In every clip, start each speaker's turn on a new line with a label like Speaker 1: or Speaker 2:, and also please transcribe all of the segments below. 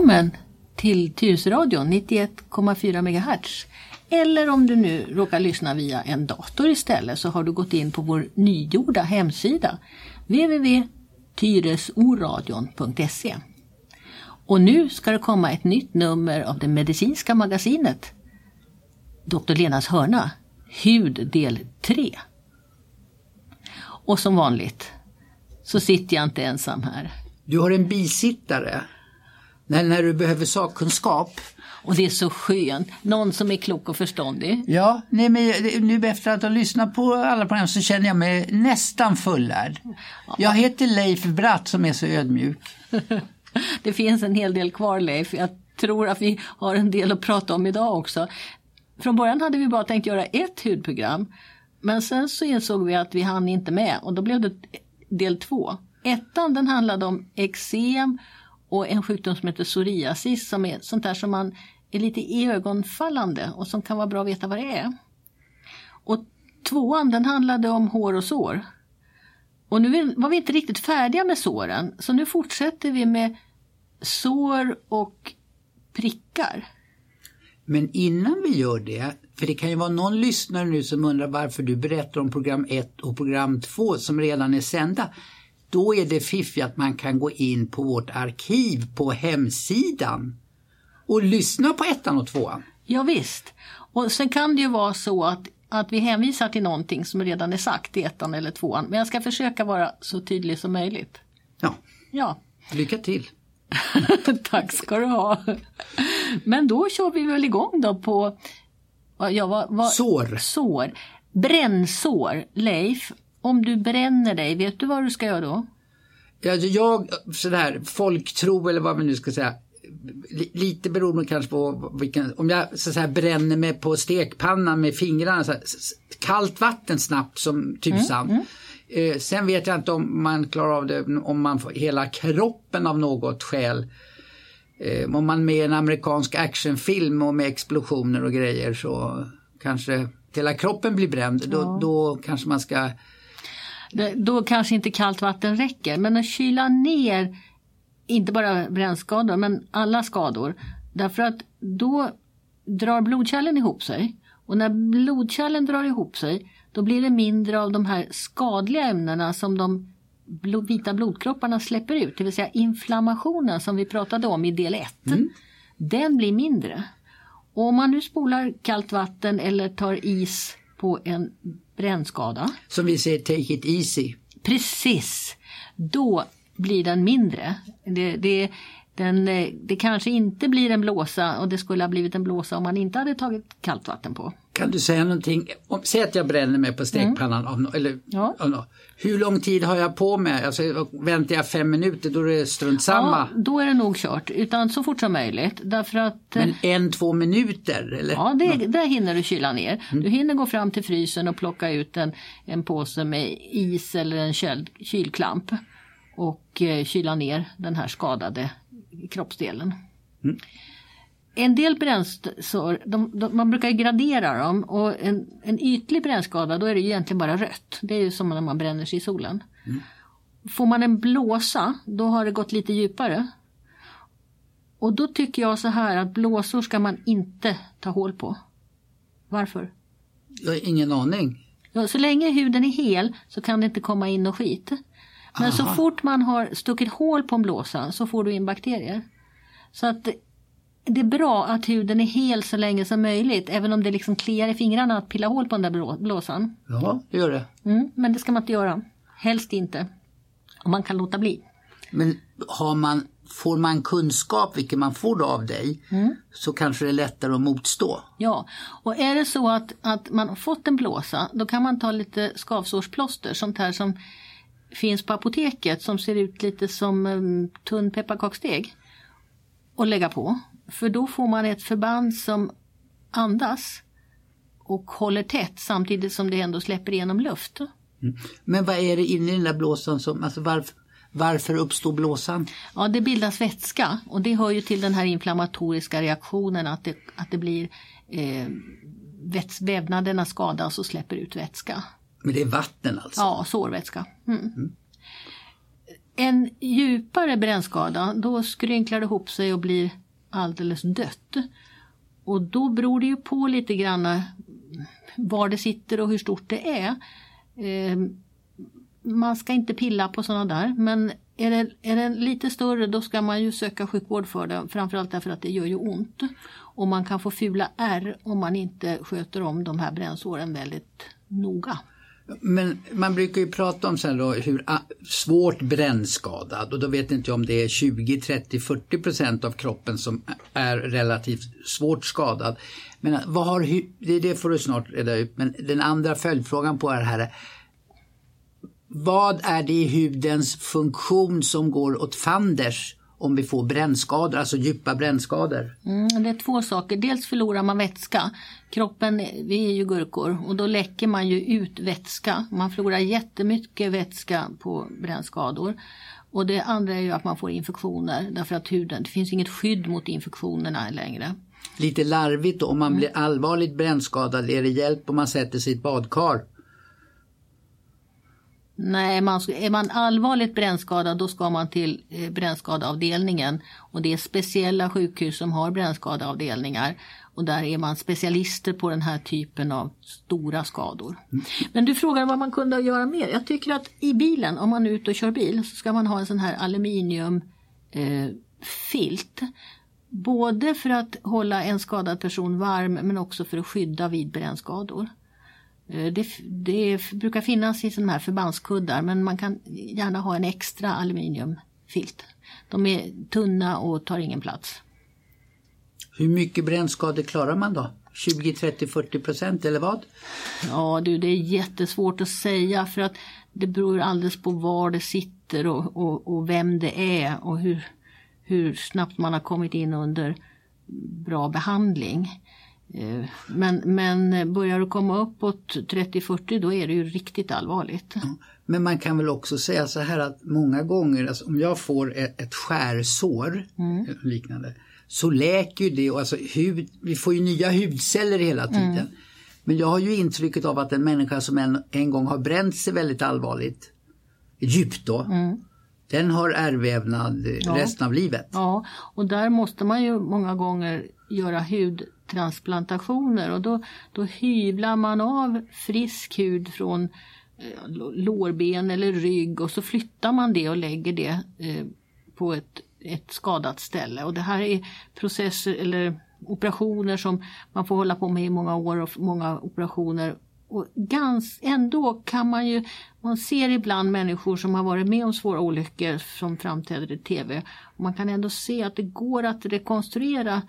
Speaker 1: Välkommen till Tyresöradion 91,4 MHz. Eller om du nu råkar lyssna via en dator istället så har du gått in på vår nygjorda hemsida www.tyresoradion.se. Och nu ska det komma ett nytt nummer av det medicinska magasinet Dr. Lenas hörna, Hud del 3. Och som vanligt så sitter jag inte ensam här.
Speaker 2: Du har en bisittare när, när du behöver sakkunskap.
Speaker 1: Och det är så skönt, någon som är klok och förståndig.
Speaker 2: Ja, nej, men nu efter att ha lyssnat på alla program så känner jag mig nästan fullärd. Jag heter Leif Bratt som är så ödmjuk.
Speaker 1: det finns en hel del kvar Leif. Jag tror att vi har en del att prata om idag också. Från början hade vi bara tänkt göra ett hudprogram. Men sen så insåg vi att vi hann inte med och då blev det del två. Ettan den handlade om eksem och en sjukdom som heter psoriasis som är sånt där som man är lite ögonfallande och som kan vara bra att veta vad det är. Och tvåan den handlade om hår och sår. Och nu var vi inte riktigt färdiga med såren så nu fortsätter vi med sår och prickar.
Speaker 2: Men innan vi gör det, för det kan ju vara någon lyssnare nu som undrar varför du berättar om program 1 och program 2 som redan är sända. Då är det fiffigt att man kan gå in på vårt arkiv på hemsidan och lyssna på ettan och tvåan.
Speaker 1: Ja, visst. Och sen kan det ju vara så att, att vi hänvisar till någonting som redan är sagt i ettan eller tvåan. Men jag ska försöka vara så tydlig som möjligt.
Speaker 2: Ja.
Speaker 1: Ja.
Speaker 2: Lycka till.
Speaker 1: Tack ska du ha. Men då kör vi väl igång då på ja, vad, vad,
Speaker 2: sår.
Speaker 1: sår. Brännsår. Leif, om du bränner dig, vet du vad du ska göra då?
Speaker 2: Ja, jag, sådär, folktro eller vad vi nu ska säga. Lite beroende kanske på vilken, om jag så säga, bränner mig på stekpannan med fingrarna, så här, kallt vatten snabbt som tusan. Mm, mm. Eh, sen vet jag inte om man klarar av det om man får hela kroppen av något skäl. Eh, om man är med i en amerikansk actionfilm och med explosioner och grejer så kanske hela kroppen blir bränd. Ja. Då, då kanske man ska
Speaker 1: då kanske inte kallt vatten räcker. Men att kyla ner, inte bara brännskador, men alla skador. Därför att då drar blodkärlen ihop sig. Och när blodkärlen drar ihop sig, då blir det mindre av de här skadliga ämnena som de blod, vita blodkropparna släpper ut. Det vill säga inflammationen som vi pratade om i del 1. Mm. Den blir mindre. Och om man nu spolar kallt vatten eller tar is på en brännskada.
Speaker 2: Som vi säger take it easy.
Speaker 1: Precis. Då blir den mindre. Det, det, den, det kanske inte blir en blåsa och det skulle ha blivit en blåsa om man inte hade tagit kallt vatten på.
Speaker 2: Kan du säga någonting, om, säg att jag bränner mig på stekpannan, mm. av, eller, ja. av, hur lång tid har jag på mig? Alltså, väntar jag fem minuter då är det strunt samma?
Speaker 1: Ja, då är det nog kört, utan så fort som möjligt. Därför att,
Speaker 2: Men en, två minuter? Eller?
Speaker 1: Ja, det, där hinner du kyla ner. Mm. Du hinner gå fram till frysen och plocka ut en, en påse med is eller en kyl, kylklamp och eh, kyla ner den här skadade kroppsdelen. Mm. En del brännsår, de, de, man brukar gradera dem och en, en ytlig brännskada då är det egentligen bara rött. Det är ju som när man bränner sig i solen. Mm. Får man en blåsa då har det gått lite djupare. Och då tycker jag så här att blåsor ska man inte ta hål på. Varför?
Speaker 2: Jag har ingen aning.
Speaker 1: Ja, så länge huden är hel så kan det inte komma in något skit. Men Aha. så fort man har stuckit hål på en blåsa så får du in bakterier. Så att det är bra att huden är hel så länge som möjligt även om det liksom kliar i fingrarna att pilla hål på den där blåsan.
Speaker 2: Ja, det gör det.
Speaker 1: Mm, men det ska man inte göra. Helst inte. Om man kan låta bli.
Speaker 2: Men har man, får man kunskap, vilket man får av dig, mm. så kanske det är lättare att motstå.
Speaker 1: Ja, och är det så att, att man har fått en blåsa då kan man ta lite skavsårsplåster, sånt här som finns på apoteket som ser ut lite som um, tunn pepparkaksdeg och lägga på. För då får man ett förband som andas och håller tätt samtidigt som det ändå släpper igenom luft.
Speaker 2: Mm. Men vad är det inne i den där blåsan som, alltså varför, varför uppstår blåsan?
Speaker 1: Ja, det bildas vätska och det hör ju till den här inflammatoriska reaktionen att det, att det blir eh, vävnaderna skadas och släpper ut vätska.
Speaker 2: Men det är vatten alltså?
Speaker 1: Ja, sårvätska. Mm. Mm. en djupare brännskada, då skrynklar det ihop sig och blir alldeles dött. Och då beror det ju på lite grann eh, var det sitter och hur stort det är. Eh, man ska inte pilla på sådana där men är det, är det lite större då ska man ju söka sjukvård för det. Framförallt därför att det gör ju ont. Och man kan få fula ärr om man inte sköter om de här brännsåren väldigt noga.
Speaker 2: Men man brukar ju prata om sen då hur ah, svårt brännskadad. Och då vet inte jag om det är 20, 30, 40 procent av kroppen som är relativt svårt skadad. Men ah, vad har, det, det får du snart reda ut, men den andra följdfrågan på det här är vad är det i hudens funktion som går åt fanders? Om vi får brännskador, alltså djupa brännskador?
Speaker 1: Mm, det är två saker. Dels förlorar man vätska. Kroppen, vi är ju gurkor och då läcker man ju ut vätska. Man förlorar jättemycket vätska på brännskador. Och det andra är ju att man får infektioner därför att huden, det finns inget skydd mot infektionerna längre.
Speaker 2: Lite larvigt då, om man mm. blir allvarligt brännskadad, är det hjälp om man sätter sig i ett badkar?
Speaker 1: Nej, man, är man allvarligt brännskadad då ska man till eh, brännskadeavdelningen. Och det är speciella sjukhus som har brännskadeavdelningar. Och där är man specialister på den här typen av stora skador. Mm. Men du frågar vad man kunde göra mer. Jag tycker att i bilen, om man är ute och kör bil, så ska man ha en sån här aluminiumfilt. Eh, Både för att hålla en skadad person varm men också för att skydda vid brännskador. Eh, det, det, brukar finnas i sådana här förbandskuddar men man kan gärna ha en extra aluminiumfilt. De är tunna och tar ingen plats.
Speaker 2: Hur mycket brännskador klarar man då? 20, 30, 40 procent eller vad?
Speaker 1: Ja du, det är jättesvårt att säga för att det beror alldeles på var det sitter och, och, och vem det är och hur, hur snabbt man har kommit in under bra behandling. Eh, men, men börjar det komma uppåt 30-40 då är det ju riktigt allvarligt.
Speaker 2: Men man kan väl också säga så här att många gånger, alltså om jag får ett, ett skärsår mm. liknande, så läker ju det och alltså hud, vi får ju nya hudceller hela tiden. Mm. Men jag har ju intrycket av att en människa som en, en gång har bränt sig väldigt allvarligt, djupt då, mm. Den har ärrvävnad ja. resten av livet.
Speaker 1: Ja, och där måste man ju många gånger göra hud transplantationer och då, då hyvlar man av frisk hud från eh, lårben eller rygg och så flyttar man det och lägger det eh, på ett, ett skadat ställe. Och det här är processer eller operationer som man får hålla på med i många år och många operationer. Och gans, ändå kan man ju, man ser ibland människor som har varit med om svåra olyckor som framträder i tv. Och man kan ändå se att det går att rekonstruera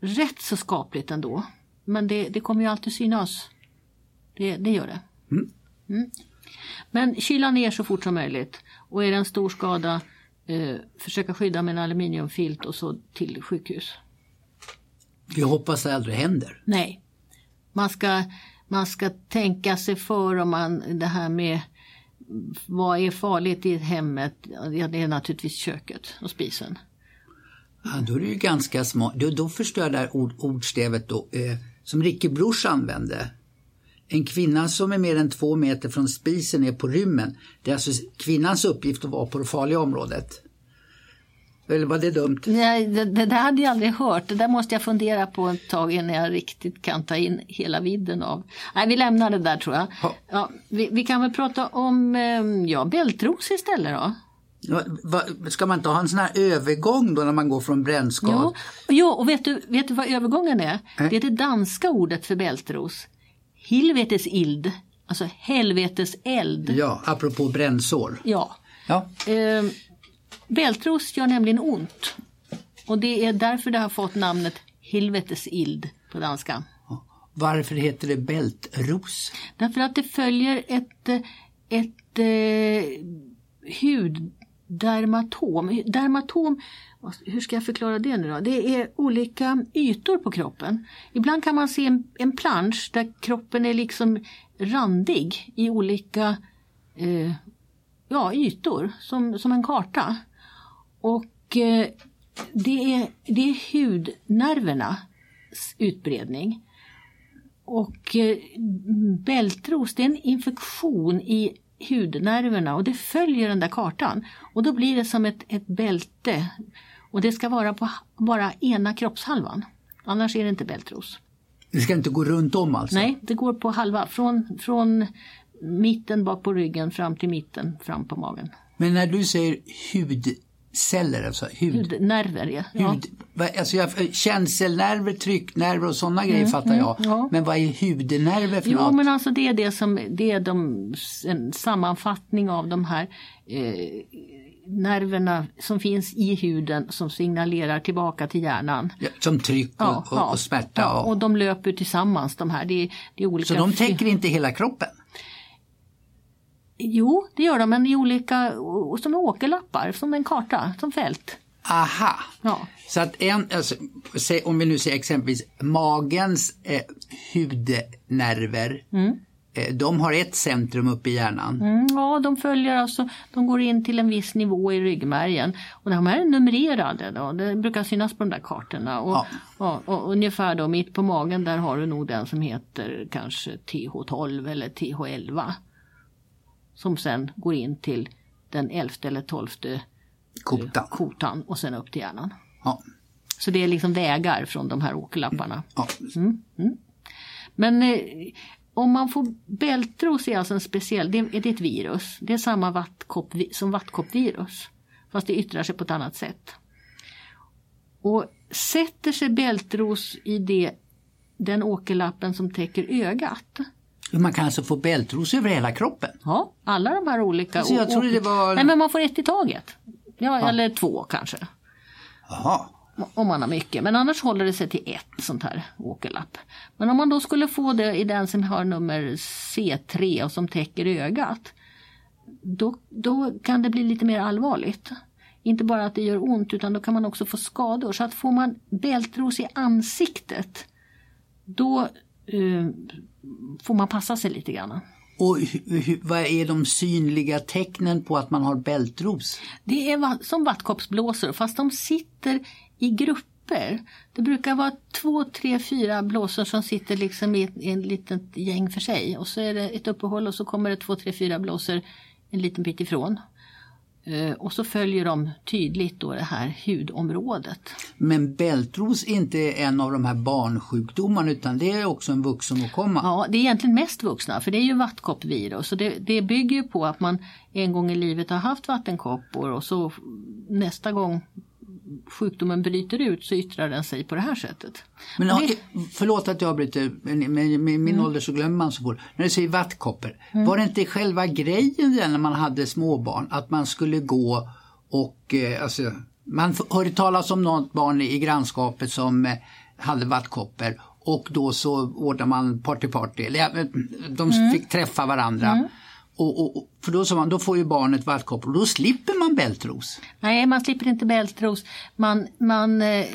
Speaker 1: rätt så skapligt ändå. Men det, det kommer ju alltid synas. Det, det gör det. Mm. Mm. Men kyla ner så fort som möjligt. Och är det en stor skada, eh, försöka skydda med en aluminiumfilt och så till sjukhus.
Speaker 2: Vi hoppas det aldrig händer.
Speaker 1: Nej. Man ska, man ska tänka sig för om man det här med vad är farligt i hemmet? Ja, det är naturligtvis köket och spisen.
Speaker 2: Ja, då är det ju ganska smart. Då, då förstår jag det här ord, ordstävet då, eh, som Ricky Bruch använde. En kvinna som är mer än två meter från spisen är på rymmen. Det är alltså kvinnans uppgift att vara på det farliga området. Eller var det dumt?
Speaker 1: Nej, det, det där hade jag aldrig hört. Det där måste jag fundera på ett tag innan jag riktigt kan ta in hela vidden av. Nej, vi lämnar det där tror jag. Ja, vi, vi, kan väl prata om eh, ja, bältros istället då.
Speaker 2: Ska man inte ha en sån här övergång då när man går från brännskad?
Speaker 1: Jo, jo och vet du, vet du vad övergången är? Äh? Det är det danska ordet för bältros. Hilvetes ild, alltså helvetes eld.
Speaker 2: Ja, apropå brännsår.
Speaker 1: Ja. ja. Eh, bältros gör nämligen ont. Och det är därför det har fått namnet Hilvetes ild på danska.
Speaker 2: Varför heter det bältros?
Speaker 1: Därför att det följer ett, ett eh, hud dermatom. Dermatom, hur ska jag förklara det nu då? Det är olika ytor på kroppen. Ibland kan man se en, en plansch där kroppen är liksom randig i olika eh, ja, ytor, som, som en karta. Och eh, det, är, det är hudnervernas utbredning. Och eh, bältros det är en infektion i hudnerverna och det följer den där kartan. Och då blir det som ett, ett bälte. Och det ska vara på bara ena kroppshalvan. Annars är det inte bältros.
Speaker 2: Det ska inte gå runt om alltså?
Speaker 1: Nej, det går på halva. Från, från mitten bak på ryggen fram till mitten fram på magen.
Speaker 2: Men när du säger hudceller, alltså hud,
Speaker 1: Hudnerver, ja. ja.
Speaker 2: hud, alltså jag, känselnerver, trycknerver och sådana grejer fattar jag.
Speaker 1: Mm, ja.
Speaker 2: Men vad är hudnerver för
Speaker 1: Jo
Speaker 2: något?
Speaker 1: men alltså det är det som det är de, en sammanfattning av de här eh, nerverna som finns i huden som signalerar tillbaka till hjärnan.
Speaker 2: Ja, som tryck och,
Speaker 1: Ja,
Speaker 2: och, och smärta.
Speaker 1: Ja,
Speaker 2: och,
Speaker 1: och de löper tillsammans de här. Det är, det är olika
Speaker 2: så de täcker inte hela kroppen?
Speaker 1: Jo, det gör de, men i olika, som åkerlappar, som en karta, som fält.
Speaker 2: Aha!
Speaker 1: Ja.
Speaker 2: Så att en, alltså, om vi nu säger exempelvis magens eh, hudnerver, eh, de har ett centrum uppe i hjärnan.
Speaker 1: Mm, ja, de följer alltså, de går in till en viss nivå i ryggmärgen. Och de här är numrerade då, det brukar synas på de där kartorna. Och,
Speaker 2: Ja.
Speaker 1: ja, och ungefär då mitt på magen där har du nog den som heter kanske TH12 eller TH11. Som sen går in till den elfte eller tolfte
Speaker 2: Kotan.
Speaker 1: kotan och sen upp till hjärnan.
Speaker 2: Ja.
Speaker 1: Så det är liksom vägar från de här åkerlapparna.
Speaker 2: Ja.
Speaker 1: Men eh, om man får bältros är alltså en speciell, det är, det är ett virus. Det är samma vattkopp, som vattkoppvirus. Fast det yttrar sig på ett annat sätt. Och sätter sig bältros i det, den åkerlappen som täcker ögat.
Speaker 2: Man kan alltså få bältros över hela kroppen?
Speaker 1: Ja, alla de här olika.
Speaker 2: Alltså, jag trodde det var-
Speaker 1: Nej men man får ett i taget. Ja, eller två kanske.
Speaker 2: Jaha.
Speaker 1: Om man har mycket. Men annars håller det sig till ett sånt här åkerlapp. Men om man då skulle få det i den som har nummer C3 och som täcker ögat. Då, då kan det bli lite mer allvarligt. Inte bara att det gör ont utan då kan man också få skador. Så att får man bältros i ansiktet då eh, får man passa sig lite grann.
Speaker 2: Och vad är de synliga tecknen på att man har bältros?
Speaker 1: Det är som vattkoppsblåsor fast de sitter i grupper. Det brukar vara två, tre, fyra blåsor som sitter liksom i ett, i en litet gäng för sig. Och så är det ett uppehåll och så kommer det två, tre, fyra blåsor en liten bit ifrån. Eh, och så följer de tydligt då det här hudområdet.
Speaker 2: Men bältros är inte en av de här barnsjukdomarna utan det är också en vuxenåkomma.
Speaker 1: Ja, det är egentligen mest vuxna för det är ju vattkoppvirus. Och det, det bygger ju på att man en gång i livet har haft vattenkoppor och så nästa gång sjukdomen bryter ut så yttrar den sig på det här sättet.
Speaker 2: Men
Speaker 1: Och det-
Speaker 2: förlåt att jag avbryter, men med, med min
Speaker 1: Mm.
Speaker 2: ålder så glömmer man så fort. När du säger vattkoppor, var det inte själva grejen när man hade småbarn att man skulle gå och eh, alltså, man hörde talas om något barn i grannskapet som eh, hade vattkoppor och då så ordnade man party party, eller de
Speaker 1: Mm.
Speaker 2: fick träffa varandra. Och, och, och, för då sa man, då får ju barnet vattkoppor och då slipper man bältros.
Speaker 1: Nej, man slipper inte bältros. Man, man, eh,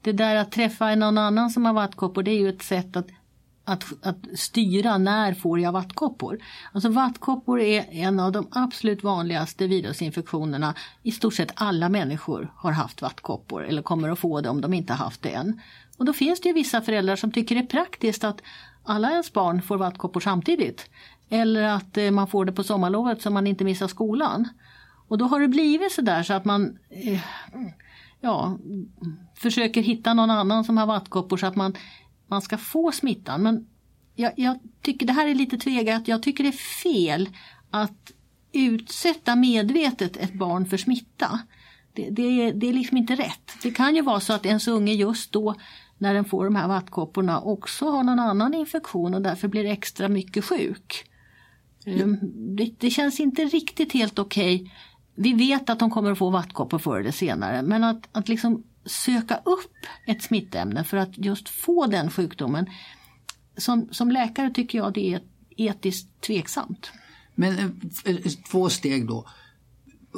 Speaker 1: det där att träffa någon annan som har vattkoppor det är ju ett sätt att, att, att styra när får jag vattkoppor. Alltså vattkoppor är en av de absolut vanligaste virusinfektionerna. I stort sett alla människor har haft vattkoppor eller kommer att få det om de inte haft det än. Och då finns det ju vissa föräldrar som tycker det är praktiskt att alla ens barn får vattkoppor samtidigt. Eller att eh, man får det på sommarlovet så man inte missar skolan. Och då har det blivit så där så att man eh, ja, försöker hitta någon annan som har vattkoppor så att man, man ska få smittan. Men jag, jag tycker det här är lite tvegat. Jag tycker det är fel att utsätta medvetet ett barn för smitta. Det, det, är- det är liksom inte rätt. Det kan ju vara så att ens unge just då när den får de här vattkopporna också har någon annan infektion och därför blir extra mycket sjuk. Det, det känns inte riktigt helt okej. Vi vet att de kommer att få vattkoppor förr eller senare men att, att liksom söka upp ett smittämne för att just få den sjukdomen. Som, som läkare tycker jag det är etiskt tveksamt.
Speaker 2: Men eh, f- två steg då.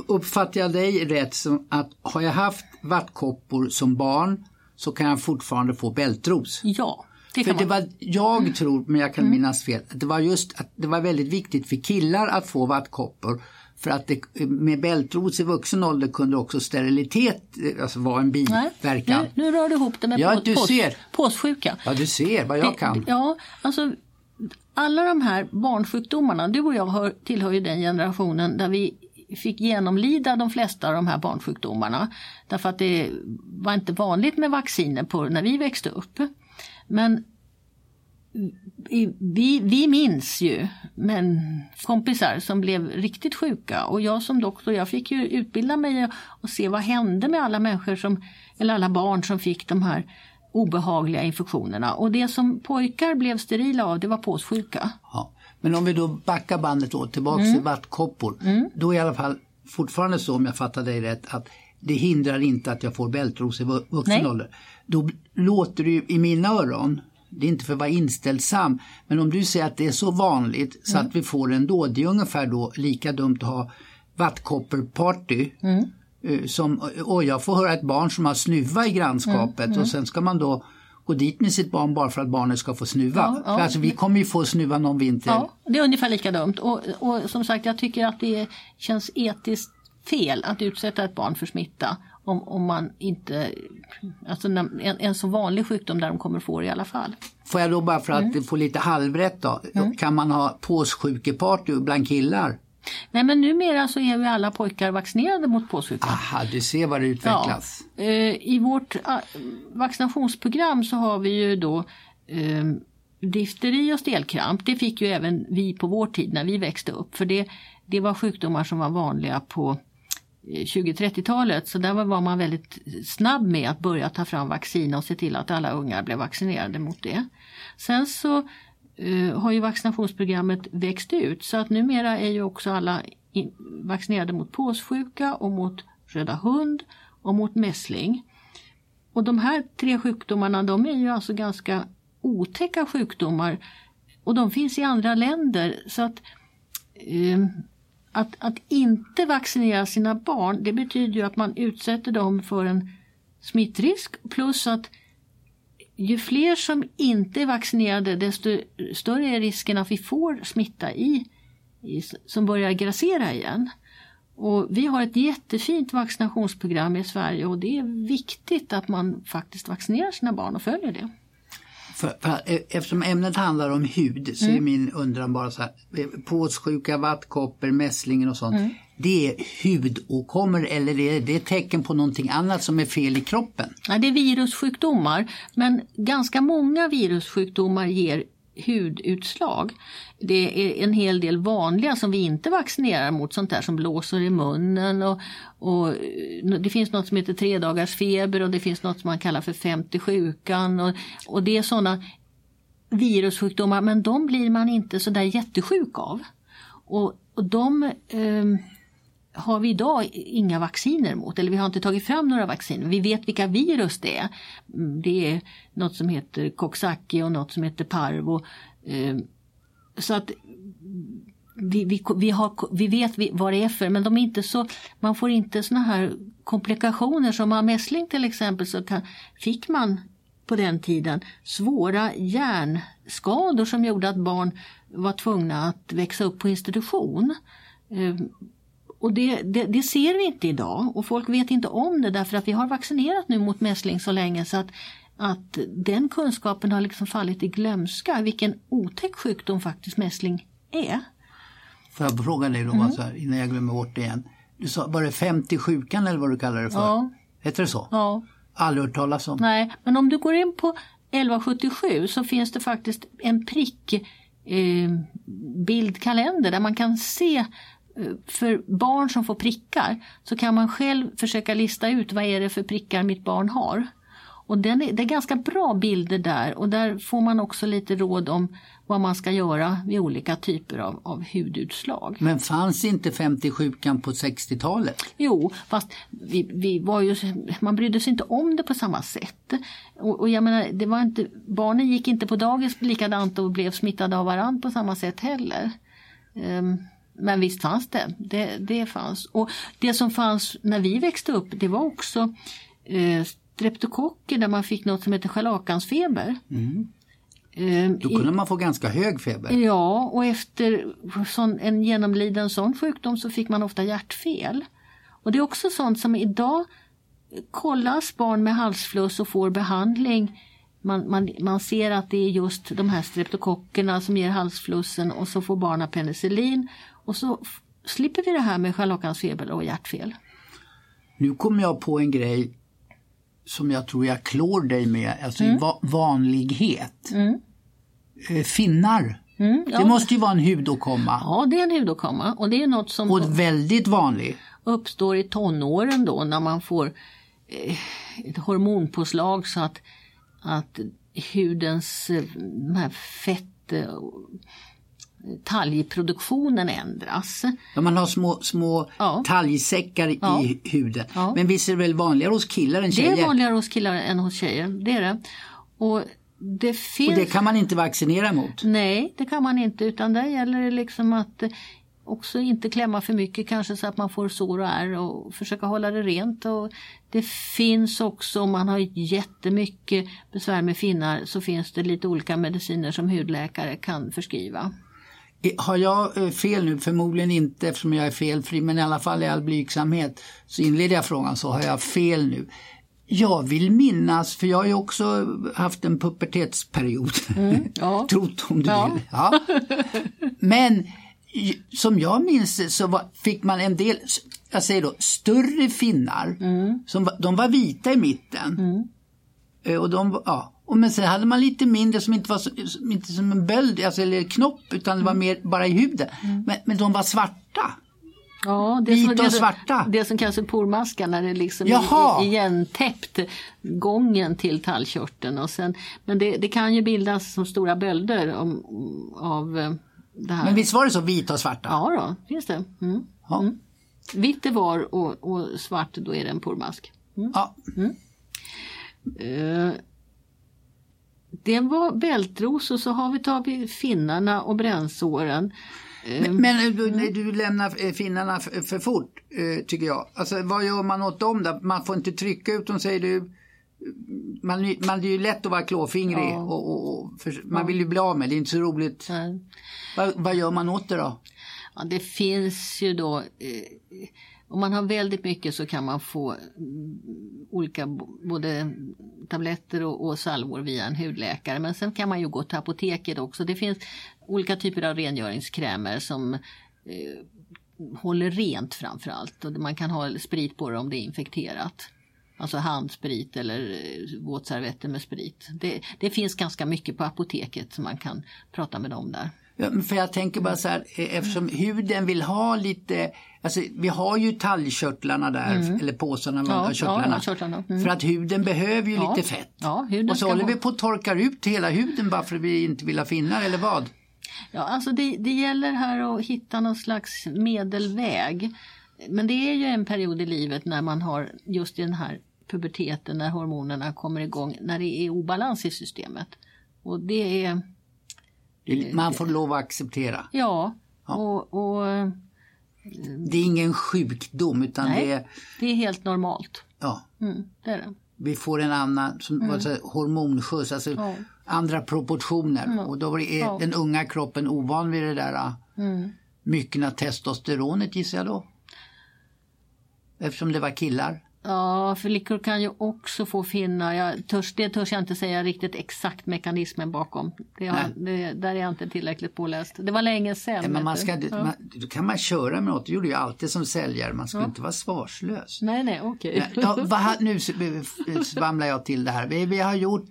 Speaker 2: Uppfattar jag dig rätt som att har jag haft vattkoppor som barn så kan jag fortfarande få bältros?
Speaker 1: Ja, det
Speaker 2: För det var, jag tror, men jag kan minnas fel, att det var just att det var väldigt viktigt för killar att få vattkoppor. För att det, med bältros i vuxen ålder kunde också sterilitet eh, alltså vara en
Speaker 1: Nej,
Speaker 2: biverkan.
Speaker 1: nu, nu rör du ihop det med
Speaker 2: Ja,
Speaker 1: på,
Speaker 2: du
Speaker 1: pås,
Speaker 2: ser.
Speaker 1: påssjuka.
Speaker 2: Ja, du ser vad jag kan.
Speaker 1: Ja, alltså alla de här barnsjukdomarna, du och jag hör, tillhör ju den generationen där vi fick genomlida de flesta av de här barnsjukdomarna. Därför att det var inte vanligt med vacciner på, när vi växte upp. Men vi, vi minns ju men kompisar som blev riktigt sjuka och jag som doktor jag fick ju utbilda mig och se vad hände med alla människor som, eller alla barn som fick de här obehagliga infektionerna. Och det som pojkar blev sterila av det var påssjuka.
Speaker 2: Ja. Men om vi då backar bandet då tillbaks mm. till vattkoppor. Mm. Då är i alla fall fortfarande så om jag fattar dig rätt att det hindrar inte att jag får bältros i vuxen ålder. Då låter det ju i mina öron det är inte för att vara inställsam, men om du säger att det är så vanligt så mm. att vi får ändå, det är ungefär då lika dumt att ha vattkopperparty mm. Eh, som, och jag får höra ett barn som har snuva i grannskapet mm. mm. och sen ska man då gå dit med sitt barn bara för att barnet ska få snuva. Ja, ja. För alltså, vi kommer ju få snuva någon vinter.
Speaker 1: Ja, det är ungefär lika dumt och, och som sagt jag tycker att det känns etiskt fel att utsätta ett barn för smitta om, om man inte, alltså en, en så vanlig sjukdom där de kommer få det i alla fall.
Speaker 2: Får jag då bara för att mm. få lite halvrätt då, mm. kan man ha påssjukeparty bland killar?
Speaker 1: Nej men numera så är vi alla pojkar vaccinerade mot påssjuka.
Speaker 2: Aha, du ser vad det utvecklas.
Speaker 1: Ja. Eh, I vårt ah, vaccinationsprogram så har vi ju då eh, difteri och stelkramp. Det fick ju även vi på vår tid när vi växte upp. För det, det var sjukdomar som var vanliga på 20-30-talet så där var man väldigt snabb med att börja ta fram vaccin och se till att alla ungar blev vaccinerade mot det. Sen så eh, har ju vaccinationsprogrammet växt ut så att numera är ju också alla in, vaccinerade mot påssjuka och mot röda hund och mot mässling. Och de här tre sjukdomarna de är ju alltså ganska otäcka sjukdomar och de finns i andra länder så att eh, att, att inte vaccinera sina barn det betyder ju att man utsätter dem för en smittrisk plus att ju fler som inte är vaccinerade desto större är risken att vi får smitta i, i som börjar grassera igen. Och vi har ett jättefint vaccinationsprogram i Sverige och det är viktigt att man faktiskt vaccinerar sina barn och följer det.
Speaker 2: För, för, e, eftersom ämnet handlar om hud så mm. är min undran bara så här. Eh, påssjuka, vattkoppor, mässlingen och sånt. Mm. Det är hudåkommor eller är det tecken på någonting annat som är fel i kroppen?
Speaker 1: Ja, det är virussjukdomar men ganska många virussjukdomar ger hudutslag. Det är en hel del vanliga som vi inte vaccinerar mot, sånt där som blåser i munnen och, och eh, det finns något som heter tre dagars feber och det finns något som man kallar för 50 sjukan och, och det är sådana virussjukdomar men de blir man inte så där jättesjuk av. Och, och de eh, har vi idag inga vacciner mot, eller vi har inte tagit fram några vacciner. Vi vet vilka virus det är. Mm, det är något som heter Coxsackie och något som heter Parvo. Ehm, så att vi, vi, vi, har, vi vet vad det är för, men de är inte så, man får inte såna här komplikationer som av mässling till exempel så kan, fick man på den tiden svåra hjärnskador som gjorde att barn var tvungna att växa upp på institution. Ehm, och det, det, det, ser vi inte idag och folk vet inte om det därför att vi har vaccinerat nu mot mässling så länge så att, att den kunskapen har liksom fallit i glömska vilken otäck sjukdom faktiskt mässling är.
Speaker 2: Får jag fråga dig då mm. så här, innan jag glömmer bort det igen. Du sa, var det 50 sjukan eller vad du kallar det för? Ja. Heter det så?
Speaker 1: Ja.
Speaker 2: Aldrig hört talas om.
Speaker 1: Nej, men om du går in på 1177 så finns det faktiskt en prick eh, bildkalender där man kan se för barn som får prickar så kan man själv försöka lista ut vad är det för prickar mitt barn har. Och den är, det är ganska bra bilder där och där får man också lite råd om vad man ska göra vid olika typer av, av hudutslag.
Speaker 2: Men fanns inte 50-sjukan på 60-talet?
Speaker 1: Jo, fast vi, vi var ju, man brydde sig inte om det på samma sätt. Och, och jag menar, det var inte, barnen gick inte på dagis likadant och blev smittade av varandra på samma sätt heller. Um, men visst fanns det. det. Det fanns. Och det som fanns när vi växte upp det var också eh, streptokocker där man fick något som heter scharlakansfeber. Mm.
Speaker 2: Eh, Då kunde man få ganska hög feber.
Speaker 1: Ja, och efter sån, en genomliden sån sjukdom så fick man ofta hjärtfel. Och det är också sånt som idag kollas barn med halsfluss och får behandling man, man, man ser att det är just de här streptokockerna som ger halsflussen och så får barnen penicillin och så slipper vi det här med scharlakansfeber och hjärtfel.
Speaker 2: Nu kommer jag på en grej som jag tror jag klår dig med, alltså
Speaker 1: Mm.
Speaker 2: va- vanlighet. Eh, Finnar,
Speaker 1: Mm, ja.
Speaker 2: det måste ju vara en hudåkomma.
Speaker 1: Ja, det är en hudåkomma och det är något som
Speaker 2: Och väldigt vanlig.
Speaker 1: uppstår i tonåren då när man får eh, ett hormonpåslag så att, att hudens eh, de här fett talgproduktionen ändras.
Speaker 2: När man har små, små
Speaker 1: Ja.
Speaker 2: talgsäckar
Speaker 1: Ja.
Speaker 2: i huden.
Speaker 1: Ja.
Speaker 2: Men visst är det väl vanligare hos killar än
Speaker 1: Det
Speaker 2: tjejer?
Speaker 1: är vanligare hos killar än hos tjejer, det är det. Och det finns...
Speaker 2: Och det kan man inte vaccinera mot.
Speaker 1: Nej, det kan man inte utan där gäller det liksom att också inte klämma för mycket kanske så att man får sår och ärr och försöka hålla det rent. Och det finns också, om man har jättemycket besvär med finnar så finns det lite olika mediciner som hudläkare kan förskriva.
Speaker 2: I- Har jag eh, fel nu? Förmodligen inte eftersom jag är felfri men i alla fall i all blygsamhet så inleder jag frågan så har jag fel nu. Jag vill minnas, för jag har ju också haft en pubertetsperiod.
Speaker 1: ja.
Speaker 2: Trott om du
Speaker 1: Ja.
Speaker 2: vill. Ja. Men som jag minns det så var, fick man en del, jag säger då, större finnar. Som var, de var vita i mitten. Eh, Och de, ja. Och men sen hade man lite mindre som inte var så, som, inte som en böld, alltså, eller knopp, utan det var mer bara i huden. Men, men de var svarta.
Speaker 1: Ja, det
Speaker 2: Vita
Speaker 1: som,
Speaker 2: och svarta.
Speaker 1: Det som kallas för pormaskar när det liksom
Speaker 2: Jaha.
Speaker 1: igentäppt gången till tallkörteln. Och sen, men det, det kan ju bildas som stora bölder om, av eh, det här.
Speaker 2: Men visst var det så, vita och svarta?
Speaker 1: Ja då, finns det. Mm.
Speaker 2: Ja.
Speaker 1: Vitt är var och, och svart då är det en pormask.
Speaker 2: Ja.
Speaker 1: Eh, det var bältros och så har vi tagit finnarna och brännsåren.
Speaker 2: Men, men eh, du, du lämnar eh, finnarna för, för fort, eh, tycker jag. Alltså, vad gör man åt dem då? Man får inte trycka ut dem, säger du. Man, man, är ju lätt att vara klåfingrig
Speaker 1: Ja.
Speaker 2: och, och, och för, man vill ju bli av med det, är inte så roligt.
Speaker 1: Nej.
Speaker 2: Vad, vad gör man åt det då?
Speaker 1: Ja, det finns ju då, eh, om man har väldigt mycket så kan man få mm, olika både tabletter och, och salvor via en hudläkare. Men sen kan man ju gå till apoteket också. Det finns olika typer av rengöringskrämer som eh, håller rent framför allt. Och man kan ha sprit på det om det är infekterat. Alltså handsprit eller eh, våtservetter med sprit. Det, det finns ganska mycket på apoteket som man kan prata med dem där.
Speaker 2: För jag tänker bara så här, eh, eftersom huden vill ha lite, alltså vi har ju talgkörtlarna där, eller påsarna,
Speaker 1: Mm. Ja,
Speaker 2: körtlarna.
Speaker 1: ja, körtlarna. Mm.
Speaker 2: För att huden behöver ju
Speaker 1: Ja.
Speaker 2: lite fett.
Speaker 1: Ja,
Speaker 2: och så håller vi på att torkar ut hela huden bara för att vi inte vill ha finnar eller vad?
Speaker 1: Ja, alltså det, det gäller här att hitta någon slags medelväg. Men det är ju en period i livet när man har just i den här puberteten när hormonerna kommer igång, när det är obalans i systemet. Och det är,
Speaker 2: Det- Man får lov att acceptera.
Speaker 1: ja, och, och
Speaker 2: Det är ingen sjukdom utan
Speaker 1: Nej.
Speaker 2: det är,
Speaker 1: det är helt normalt.
Speaker 2: ja,
Speaker 1: Mm, det är det.
Speaker 2: vi får en annan som, vad säger, hormonskjuts, alltså
Speaker 1: Ja.
Speaker 2: andra proportioner. Och då är
Speaker 1: Ja.
Speaker 2: den unga kroppen ovan vid det där äh,
Speaker 1: Mm.
Speaker 2: myckna testosteronet gissar jag då. Eftersom det var killar.
Speaker 1: Ja, flickor kan ju också få finnar. Jag törs, det törs jag inte säga riktigt exakt mekanismen bakom. Det har, det, där är jag inte tillräckligt påläst. Det var länge sedan.
Speaker 2: Ja, men man
Speaker 1: du.
Speaker 2: ska,
Speaker 1: ja.
Speaker 2: man, då kan man köra med något, det gjorde jag alltid som säljare, man skulle inte vara svarslös.
Speaker 1: Nej, nej, okej.
Speaker 2: Ja, vad, ha- nu svamlar jag till det här. Vi, vi har gjort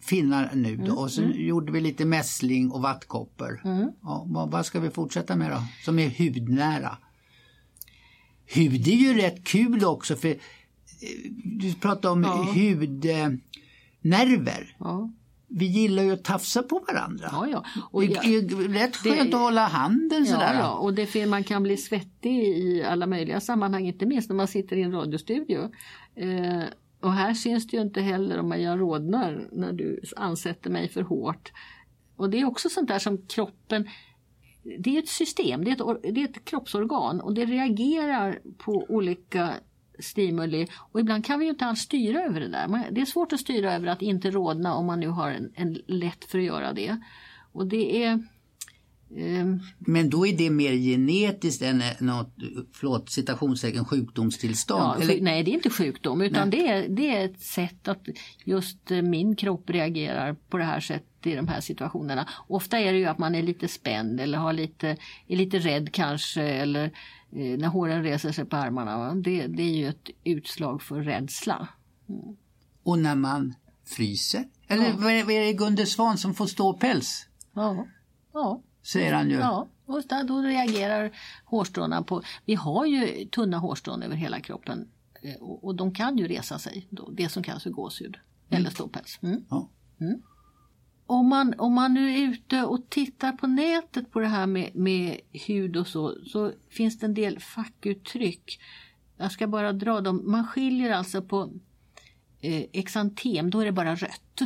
Speaker 2: finnar nu då, och så gjorde vi lite mässling och vattkoppor. Ja, vad, vad ska vi fortsätta med då? Som är hudnära. Hud är ju rätt kul också för eh, du pratar om hudnerver.
Speaker 1: Ja,
Speaker 2: Vi gillar ju att tafsa på varandra.
Speaker 1: ja. ja. Och
Speaker 2: Det
Speaker 1: ja,
Speaker 2: är rätt skönt att hålla handen
Speaker 1: ja,
Speaker 2: sådär.
Speaker 1: ja. och det, man kan bli svettig i alla möjliga sammanhang, inte minst när man sitter i en radiostudio. Eh, och här syns det ju inte heller om jag rodnar när du ansätter mig för hårt. Och det är också sånt där som kroppen det är ett system, det är ett, det är ett kroppsorgan och det reagerar på olika stimuli och ibland kan vi ju inte alls styra över det där. Det är svårt att styra över att inte rodna om man nu har en, en lätt för att göra det. Och det är Ehm,
Speaker 2: Men då är det mer genetiskt än eh, något, förlåt, citationstecken sjukdomstillstånd?
Speaker 1: Ja, nej, det är inte sjukdom utan det är, det är ett sätt att just eh, min kropp reagerar på det här sättet i de här situationerna. Ofta är det ju att man är lite spänd eller har lite, är lite rädd kanske eller eh, när håren reser sig på armarna. Det, det är ju ett utslag för rädsla.
Speaker 2: Och när man fryser? Eller är, vad är det Gunde Svan som får ståpäls?
Speaker 1: Ja, ja.
Speaker 2: Säger han ju.
Speaker 1: Ja, och då reagerar hårstråna på... Vi har ju tunna hårstrån över hela kroppen eh, och, och de kan ju resa sig, då, det som kallas för gåshud eller ståpäls. Mm.
Speaker 2: Ja.
Speaker 1: Om, man, om man nu är ute och tittar på nätet på det här med, med hud och så, så finns det en del fackuttryck. Jag ska bara dra dem. Man skiljer alltså på eh, exantem, då är det bara rött.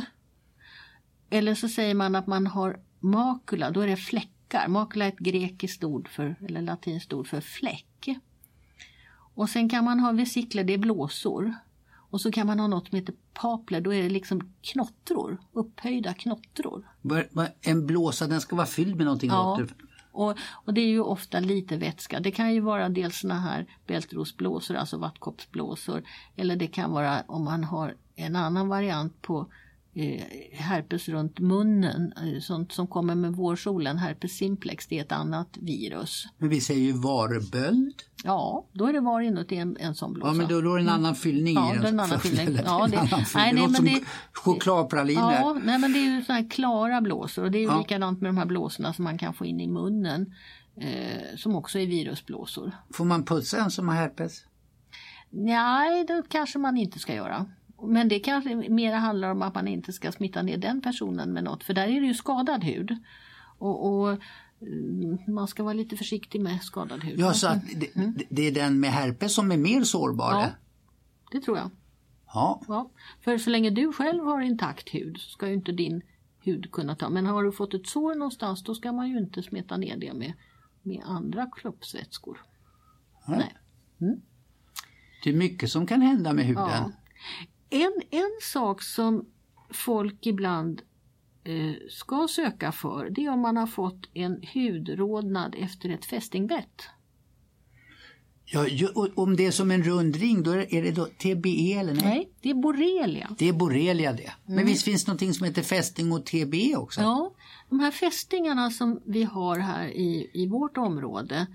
Speaker 1: Eller så säger man att man har makula, då är det fläckar. Makula är ett grekiskt ord för, eller latinskt ord för fläck. Och sen kan man ha vesikler, det är blåsor. Och så kan man ha något som heter papler, då är det liksom knottror, upphöjda knottror.
Speaker 2: En blåsa, den ska vara fylld med någonting
Speaker 1: Ja.
Speaker 2: åter.
Speaker 1: Och, och det är ju ofta lite vätska. Det kan ju vara dels såna här bältrosblåsor, alltså vattkoppsblåsor. Eller det kan vara om man har en annan variant på herpes runt munnen, eh, sånt som kommer med vårsolen, herpes simplex, det är ett annat virus.
Speaker 2: Men vi säger ju varböld.
Speaker 1: Ja, då är det var inuti en, en sån blåsa.
Speaker 2: Ja men då, då är det en annan fyllning
Speaker 1: Ja,
Speaker 2: i den.
Speaker 1: en annan fyllning. Ja, det-
Speaker 2: annan
Speaker 1: nej, nej, men
Speaker 2: som
Speaker 1: det-
Speaker 2: chokladpraliner.
Speaker 1: Ja, nej men det är ju såna här klara blåsor och det är ju
Speaker 2: Ja.
Speaker 1: likadant med de här blåsorna som man kan få in i munnen. Eh, som också är virusblåsor.
Speaker 2: Får man pussa en som har herpes?
Speaker 1: Nej, det kanske man inte ska göra. Men det kanske mer handlar om att man inte ska smitta ner den personen med något. För där är det ju skadad hud. Och, och mm, man ska vara lite försiktig med skadad hud.
Speaker 2: Ja, så att det, det- det är den med herpes som är mer sårbar?
Speaker 1: Ja.
Speaker 2: Ja.
Speaker 1: Det tror jag.
Speaker 2: ja.
Speaker 1: Ja. För så länge du själv har intakt hud så ska ju inte din hud kunna ta. Men har du fått ett sår någonstans då ska man ju inte smeta ner det med, med andra kroppsvätskor. Nej.
Speaker 2: Det är mycket som kan hända med huden.
Speaker 1: Ja. En, en sak som folk ibland eh, ska söka för det är om man har fått en hudrodnad efter ett fästingbett.
Speaker 2: Ja, om det är som en rund ring, då är, det då TBE eller nej?
Speaker 1: Nej, det är borrelia.
Speaker 2: Det är borrelia det. Men visst finns det någonting som heter fästing och TBE också?
Speaker 1: Ja, de här fästingarna som vi har här i, i vårt område,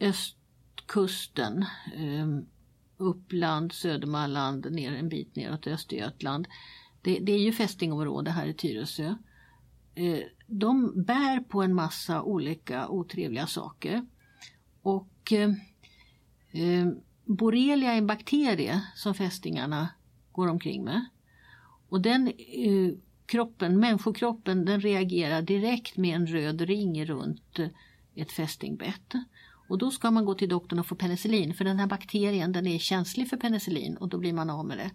Speaker 1: östkusten, eh, Uppland, Södermanland, ner en bit neråt Östergötland. Det, det är ju fästingområde här i Tyresö. Eh, de bär på en massa olika otrevliga saker. Och eh, eh, borrelia är en bakterie som fästingarna går omkring med. Och den eh, kroppen, människokroppen, den reagerar direkt med en röd ring runt ett fästingbett. Och då ska man gå till doktorn och få penicillin för den här bakterien den är känslig för penicillin och då blir man av med det.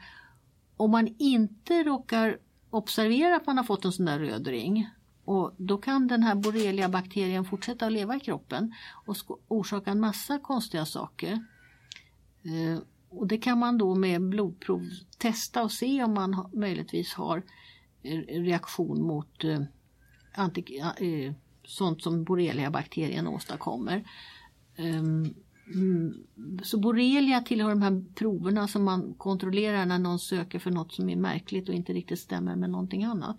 Speaker 1: Om man inte råkar observera att man har fått en sån där röd ring och då kan den här borrelia-bakterien fortsätta att leva i kroppen och orsaka en massa konstiga saker. Eh, och det kan man då med blodprov testa och se om man möjligtvis har eh, reaktion mot eh, sånt som borrelia-bakterien åstadkommer. Ehm, mm, så borrelia tillhör de här proverna som man kontrollerar när någon söker för något som är märkligt och inte riktigt stämmer med någonting annat.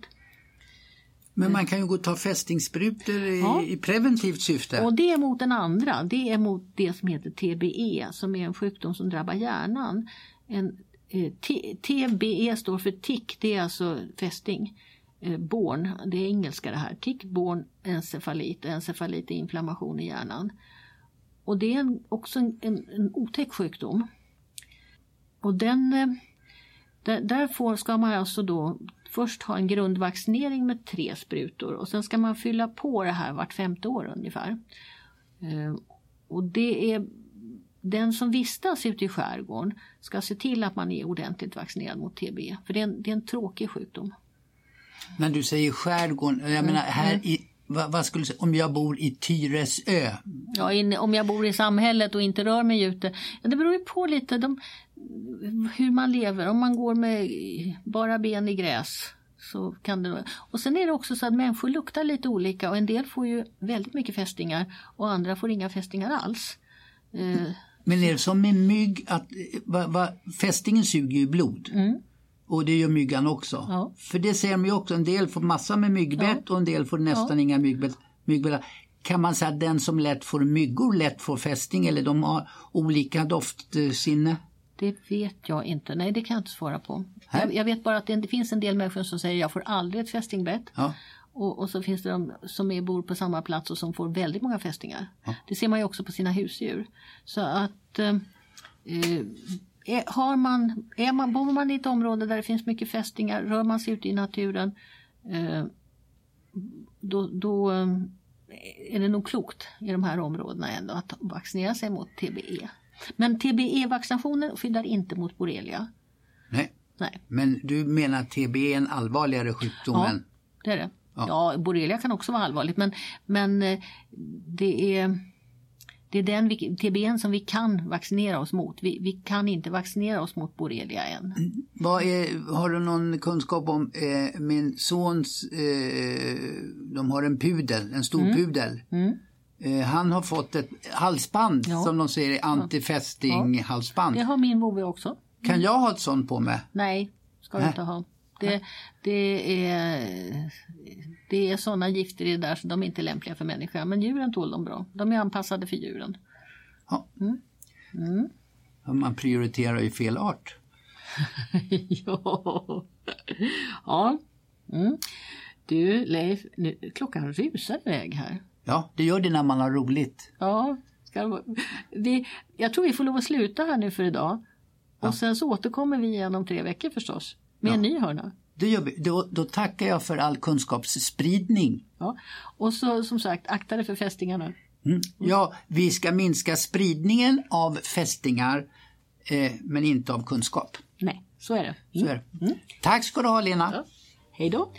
Speaker 2: Men man kan ju gå och ta fästingsprutor i,
Speaker 1: Ja.
Speaker 2: i preventivt syfte.
Speaker 1: Och det är mot den andra, det är mot det som heter TBE som är en sjukdom som drabbar hjärnan. En, eh, TBE står för tick, det är alltså fästing. Eh, born, det är engelska det här. Tick-born encefalit, encefalit är inflammation i hjärnan. Och det är en, också en, en, en otäck sjukdom. Och den, eh, där, där får, ska man alltså då först ha en grundvaccinering med tre sprutor och sen ska man fylla på det här vart femte år ungefär. Eh, och det är den som vistas ute i skärgården ska se till att man är ordentligt vaccinerad mot TB. För det är en, det är en tråkig sjukdom.
Speaker 2: När du säger skärgården, jag menar
Speaker 1: Mm,
Speaker 2: här i, vad, vad skulle säga, om jag bor i Tyresö.
Speaker 1: Ja, in, om jag bor i samhället och inte rör mig ute. Ja, det beror ju på lite de, hur man lever. Om man går med bara ben i gräs så kan det, och sen är det också så att människor luktar lite olika och en del får ju väldigt mycket fästingar och andra får inga fästingar alls. Eh,
Speaker 2: Men är det som med mygg att va, va, fästingen suger ju blod?
Speaker 1: Mm.
Speaker 2: Och det gör myggan också.
Speaker 1: Ja.
Speaker 2: För det ser man ju också, en del får massa med myggbett och en del får nästan inga myggbett. myggbett. Kan man säga att den som lätt får myggor lätt får fästing eller de har olika doftsinne?
Speaker 1: det vet jag inte, nej det kan jag inte svara på. Jag, jag vet bara att det, det finns en del människor som säger jag får aldrig ett fästingbett.
Speaker 2: Ja.
Speaker 1: Och, och så finns det de som är, bor på samma plats och som får väldigt många fästingar. Det ser man ju också på sina husdjur. Så att eh, eh, är, har man, är man, bor man i ett område där det finns mycket fästingar, rör man sig ute i naturen eh, då, då eh, är det nog klokt i de här områdena ändå att vaccinera sig mot TBE. Men TBE-vaccinationen skyddar inte mot borrelia.
Speaker 2: Nej.
Speaker 1: Nej,
Speaker 2: Men du menar att TB är en allvarligare sjukdom än...
Speaker 1: det är det. Ja, borrelia kan också vara allvarligt men, men eh, det är det är den vi, TBN som vi kan vaccinera oss mot. Vi, vi kan inte vaccinera oss mot borrelia än.
Speaker 2: Vad är, har du någon kunskap om eh, min sons, eh, de har en pudel, en stor pudel. Eh, han har fått ett halsband
Speaker 1: Ja.
Speaker 2: som de säger antifästing halsband.
Speaker 1: Det har min vovve också.
Speaker 2: Kan jag ha ett sånt på mig?
Speaker 1: Nej, ska du inte ha. Det, det är, det är sådana gifter i det där så de är inte lämpliga för människan. Men djuren tål dem bra. De är anpassade för djuren.
Speaker 2: Ja. Man prioriterar ju fel art.
Speaker 1: ja. ja. Mm. Du Leif, nu, klockan rusar iväg här.
Speaker 2: Ja, det gör det när man har roligt.
Speaker 1: Ja, ska vi, jag tror vi får lov att sluta här nu för idag. Och sen så återkommer vi igen om tre veckor förstås. Med en ny hörna.
Speaker 2: Gör vi. Då, då tackar jag för all kunskapsspridning.
Speaker 1: Ja. Och så som sagt, akta dig för fästingarna.
Speaker 2: Mm. Ja, vi ska minska spridningen av fästingar eh, men inte av kunskap.
Speaker 1: Nej, så är det.
Speaker 2: Så är det. Tack ska du ha Lena.
Speaker 1: Hej då.